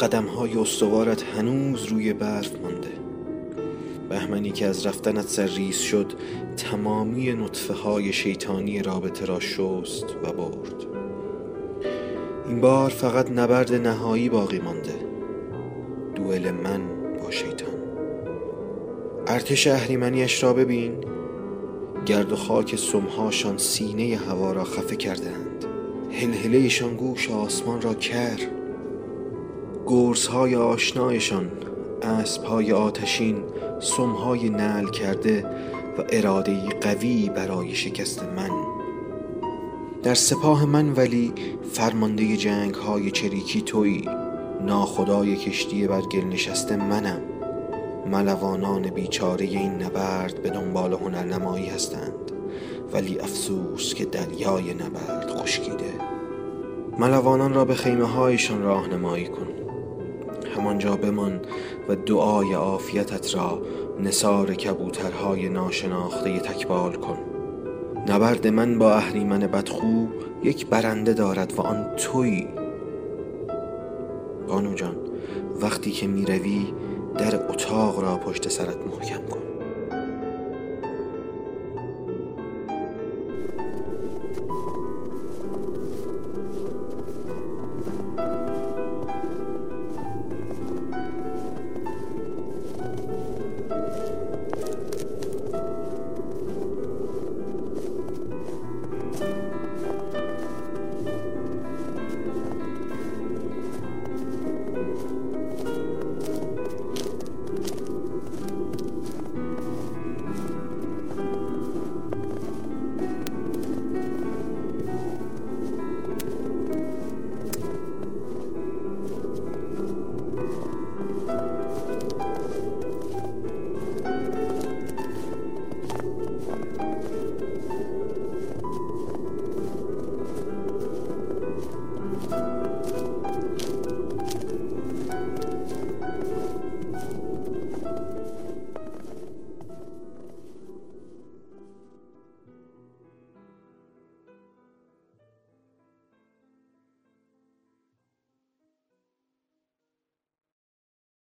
قدم های استوارت هنوز روی برف مانده. بهمنی که از رفتنت سرریز شد تمامی نطفه های شیطانی رابطه را شست و برد. این بار فقط نبرد نهایی باقی مانده. دوئل من با شیطان. ارتش اهریمنیش را ببین. گرد و خاک سمهاشان سینه هوا را خفه کردند هلهلهشان گوش آسمان را کر. گرزهای آشنایشان اسبهای آتشین سمهای نل کرده و اراده قوی برای شکست من. در سپاه من ولی فرمانده جنگ های چریکی توی ناخدای کشتی بر گل نشسته منم. ملوانان بیچاره این نبرد به دنبال هنرنمایی هستند. ولی افسوس که دریای نبرد خشکیده. ملوانان را به خیمه هایشان راهنمایی کن. همانجا بمان و دعای عافیتت را نصار کبوترهای ناشناخته تکبال کن. نبرد من با اهریمن بدخو یک برنده دارد و آن تویی بانو جان وقتی که می‌روی در اتاق را پشت سرت محکم کن.